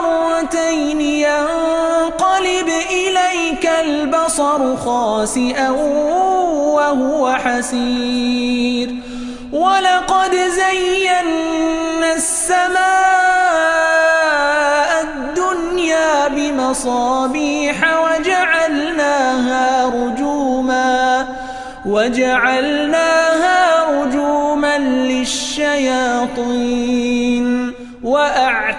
كرتين ينقلب إليك البصر خاسئا وهو حسير. ولقد زينا السماء الدنيا بمصابيح وجعلناها رجوما وجعلناها رجوما للشياطين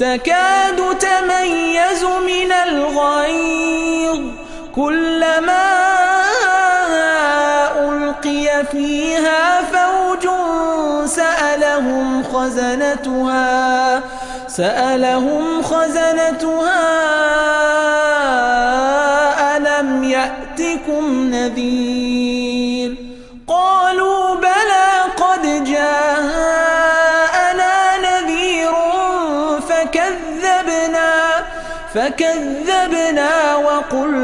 تكاد تميز من الغيظ كلما ألقي فيها فوج سألهم خزنتها سألهم خزنتها ألم يأتكم نذير؟ قالوا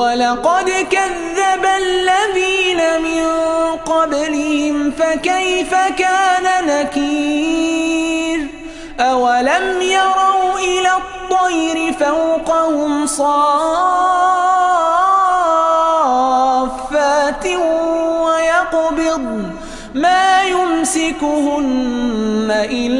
ولقد كذب الذين من قبلهم فكيف كان نكير؟ أولم يروا إلى الطير فوقهم صافات ويقبض؟ ما يمسكهن إلا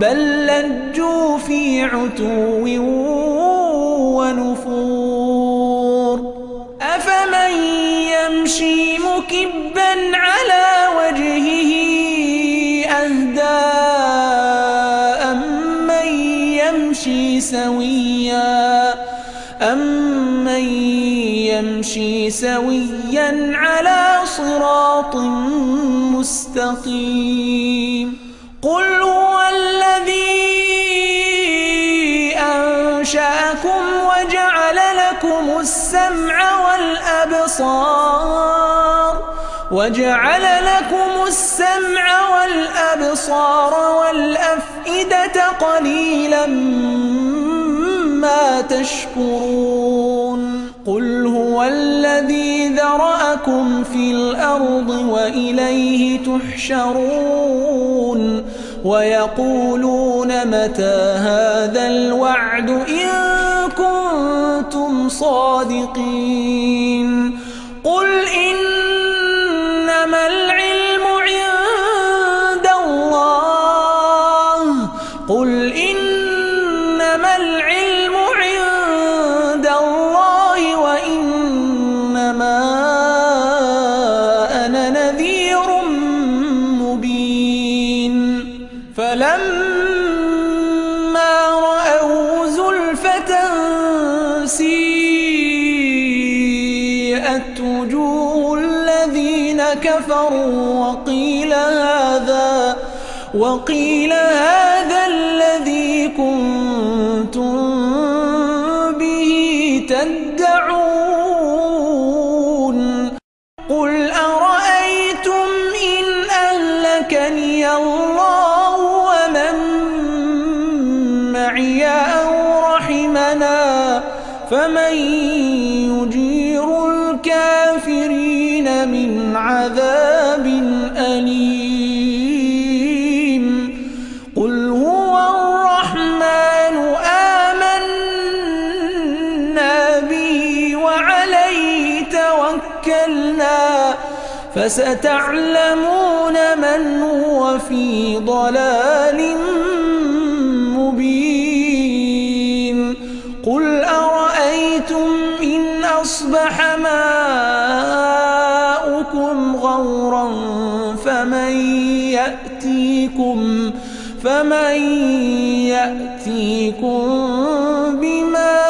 بل لجوا في عتو ونفور. أفمن يمشي مكبا على وجهه أهدى أمن يمشي سويا أمن يمشي سويا على صراط مستقيم. قل هو وجعل لكم السمع والأبصار. وجعل لكم السمع والأبصار والأفئدة قليلا ما تشكرون. قل هو الذي ذرأكم في الأرض وإليه تحشرون. ويقولون متى هذا الوعد إن كنتم صادقين سيئت وجوه الذين كفروا وقيل هذا وقيل هذا الذي كنتم من عذاب أليم. قل هو الرحمن آمنا به وعليه توكلنا. فستعلمون من هو في ضلال مبين. قل أرأيتم إن أصبح ماؤكم يأتيكم فمن يأتيكم بماء